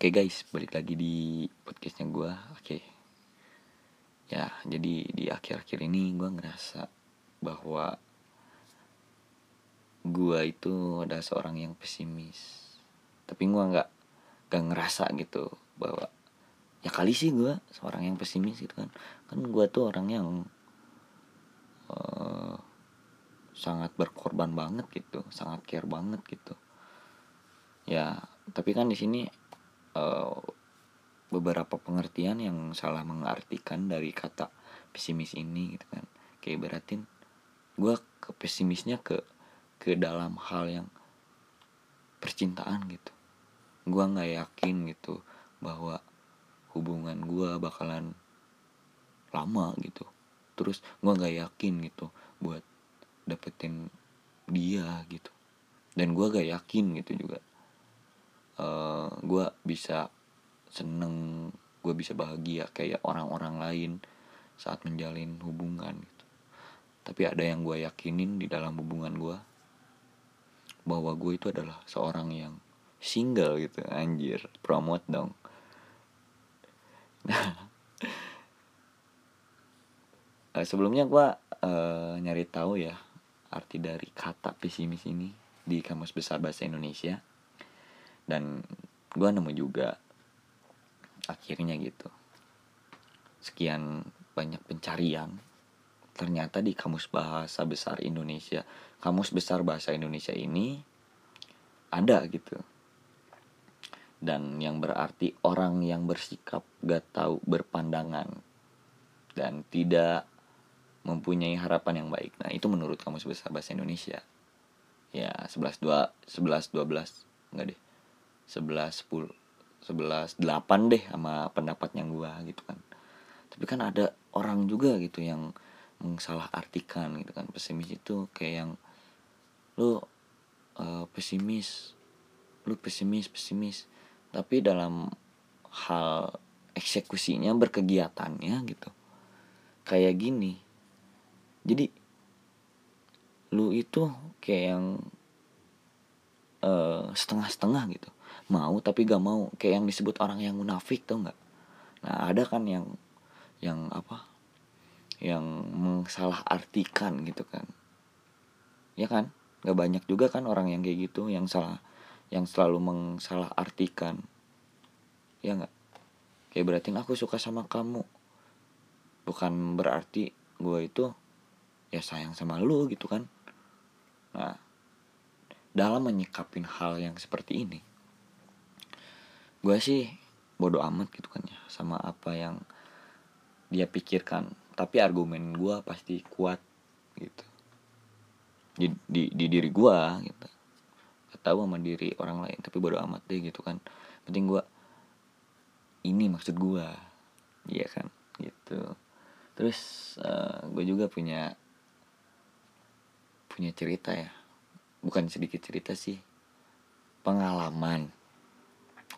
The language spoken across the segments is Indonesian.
Oke guys, balik lagi di podcastnya gue. Oke, ya jadi di akhir-akhir ini gue ngerasa bahwa gue itu adalah seorang yang pesimis. Tapi gue nggak nggak ngerasa gitu bahwa ya kali sih gue seorang yang pesimis gitu kan. Kan gue tuh orang yang uh, sangat berkorban banget gitu, sangat care banget gitu. Ya, tapi kan di sini uh, beberapa pengertian yang salah mengartikan dari kata pesimis ini gitu kan. Kayak beratin gue ke pesimisnya ke ke dalam hal yang percintaan gitu. Gue nggak yakin gitu bahwa hubungan gue bakalan lama gitu. Terus gue nggak yakin gitu buat dapetin dia gitu. Dan gue gak yakin gitu juga. eh, gue bisa seneng gue bisa bahagia kayak orang-orang lain saat menjalin hubungan gitu. Tapi ada yang gue yakinin di dalam hubungan gue bahwa gue itu adalah seorang yang single gitu. Anjir promote dong. Nah sebelumnya gue uh, nyari tahu ya arti dari kata pesimis ini di kamus besar bahasa Indonesia. Dan gue nemu juga akhirnya gitu sekian banyak pencarian ternyata di kamus bahasa besar Indonesia kamus besar bahasa Indonesia ini ada gitu dan yang berarti orang yang bersikap gak tahu berpandangan dan tidak mempunyai harapan yang baik. Nah, itu menurut kamus besar bahasa Indonesia. Ya, 11 2 11 12 enggak deh. 11 10 11 8 deh sama pendapatnya gua gitu kan. Tapi kan ada orang juga gitu yang salah artikan gitu kan. Pesimis itu kayak yang lu uh, pesimis lu pesimis pesimis. Tapi dalam hal eksekusinya berkegiatannya gitu kayak gini. Jadi lu itu kayak yang uh, setengah-setengah gitu mau tapi gak mau. Kayak yang disebut orang yang munafik tau nggak nah ada kan yang yang apa? Yang mengsalah artikan gitu kan. Ya kan? Gak banyak juga kan orang yang kayak gitu yang salah yang selalu mengsalah artikan ya nggak kayak berarti aku suka sama kamu. Bukan berarti gue itu ya sayang sama lu gitu kan. Nah dalam menyikapin hal yang seperti ini gue sih bodoh amat gitu kan ya sama apa yang dia pikirkan. Tapi argumen gue pasti kuat gitu. Di di, di diri gue gitu. Gak tahu sama diri orang lain tapi bodoh amat deh gitu kan. Penting gue ini maksud gue iya kan gitu. Terus uh, eh, gue juga punya punya cerita ya. Bukan sedikit cerita sih pengalaman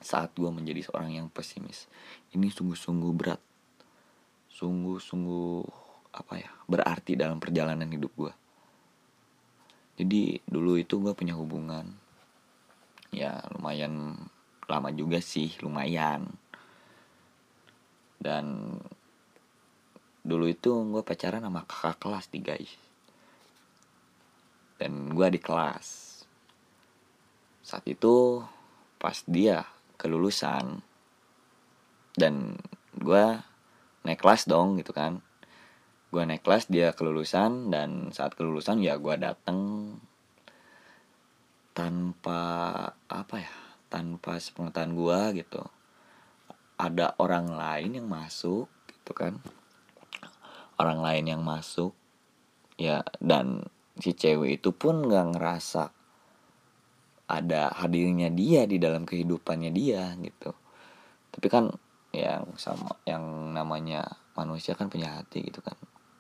saat gue menjadi seorang yang pesimis. Ini sungguh-sungguh berat. Sungguh-sungguh apa ya berarti dalam perjalanan hidup gue jadi dulu itu gue punya hubungan ya lumayan lama juga sih lumayan. Dan dulu itu gue pacaran sama kakak kelas nih guys dan gue di kelas. Saat itu pas dia kelulusan. Dan gue naik kelas dong gitu kan. Gue naik kelas dia kelulusan dan saat kelulusan ya gue dateng tanpa apa ya tanpa sepengetahuan gue gitu. Ada orang lain yang masuk gitu kan. Orang lain yang masuk ya dan si cewek itu pun nggak ngerasa ada hadirnya dia di dalam kehidupannya dia gitu. Tapi kan yang sama yang namanya manusia kan punya hati gitu kan.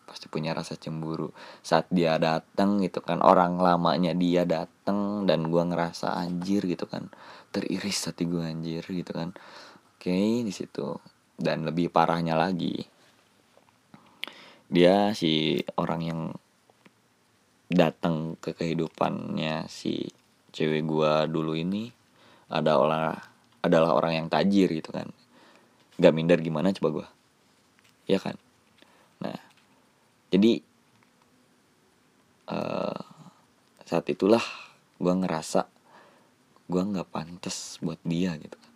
Pasti punya rasa cemburu saat dia datang gitu kan. Orang lamanya dia datang dan gua ngerasa anjir gitu kan. Teriris hati gua anjir gitu kan. Oke di situ. Dan lebih parahnya lagi dia si orang yang datang ke kehidupannya si cewek gua dulu ini ada olah adalah orang yang tajir gitu kan. Gak minder gimana coba gue ya kan? Nah jadi uh, saat itulah gue ngerasa gue nggak pantas buat dia gitu kan.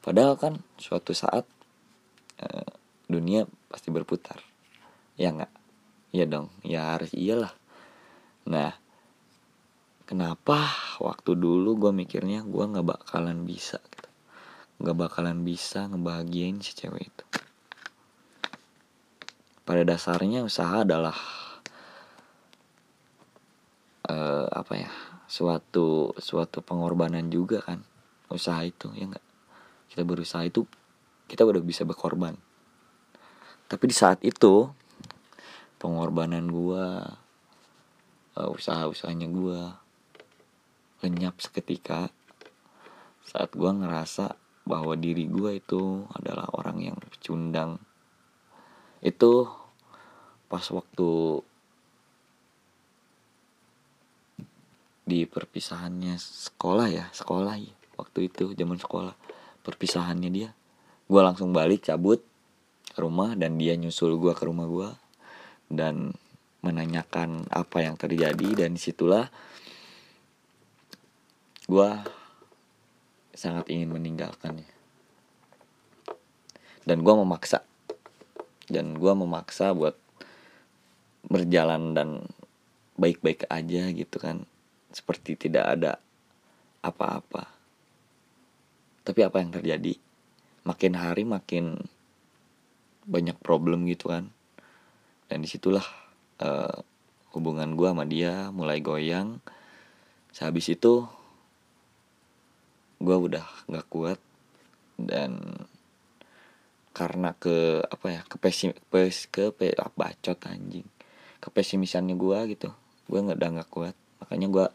Padahal kan suatu saat uh, dunia pasti berputar. Ya nggak? Ya dong. Ya harus iyalah. Nah kenapa waktu dulu gue mikirnya gue nggak bakalan bisa gitu? Nggak bakalan bisa ngebahagiain si cewek itu. Pada dasarnya usaha adalah uh, apa ya suatu suatu pengorbanan juga kan usaha itu ya nggak? Kita berusaha itu kita udah bisa berkorban. Tapi di saat itu pengorbanan gua uh, usaha-usahanya gua lenyap seketika saat gue ngerasa bahwa diri gue itu adalah orang yang pecundang itu pas waktu di perpisahannya sekolah ya sekolah ya waktu itu zaman sekolah. Perpisahannya dia gue langsung balik cabut ke rumah dan dia nyusul gue ke rumah gue dan menanyakan apa yang terjadi dan di situlah gue sangat ingin meninggalkannya dan gue memaksa. Dan gue memaksa buat berjalan dan baik-baik aja gitu kan. Seperti tidak ada apa-apa. Tapi apa yang terjadi? Makin hari makin banyak problem gitu kan. Dan di situlah uh, hubungan gue sama dia mulai goyang. Sehabis itu gue udah nggak kuat dan karena ke apa ya ke pesim pes ke pe, ah, bacot anjing. Ke pesimisannya gue gitu. Gue nggak udah nggak kuat. Makanya gue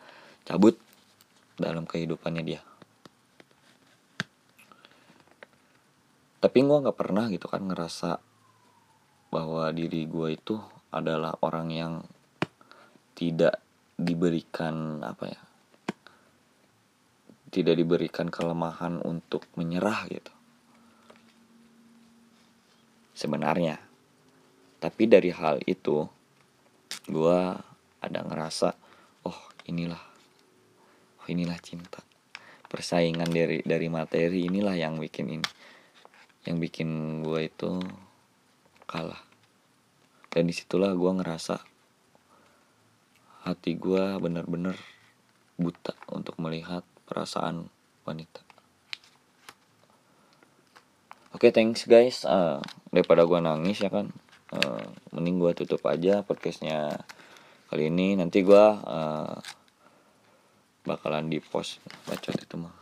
cabut dalam kehidupannya dia. Tapi gue nggak pernah gitu kan ngerasa bahwa diri gue itu adalah orang yang tidak diberikan apa ya tidak diberikan kelemahan untuk menyerah gitu. Sebenarnya. Tapi dari hal itu gue ada ngerasa oh inilah oh inilah cinta persaingan dari dari materi inilah yang bikin ini yang bikin gue itu kalah dan di situlah gue ngerasa hati gue bener-bener buta untuk melihat perasaan wanita. Oke okay, thanks guys. Uh, daripada gue nangis ya kan? Uh, mending gue tutup aja podcastnya kali ini. Nanti gue uh, bakalan di post bacot itu mah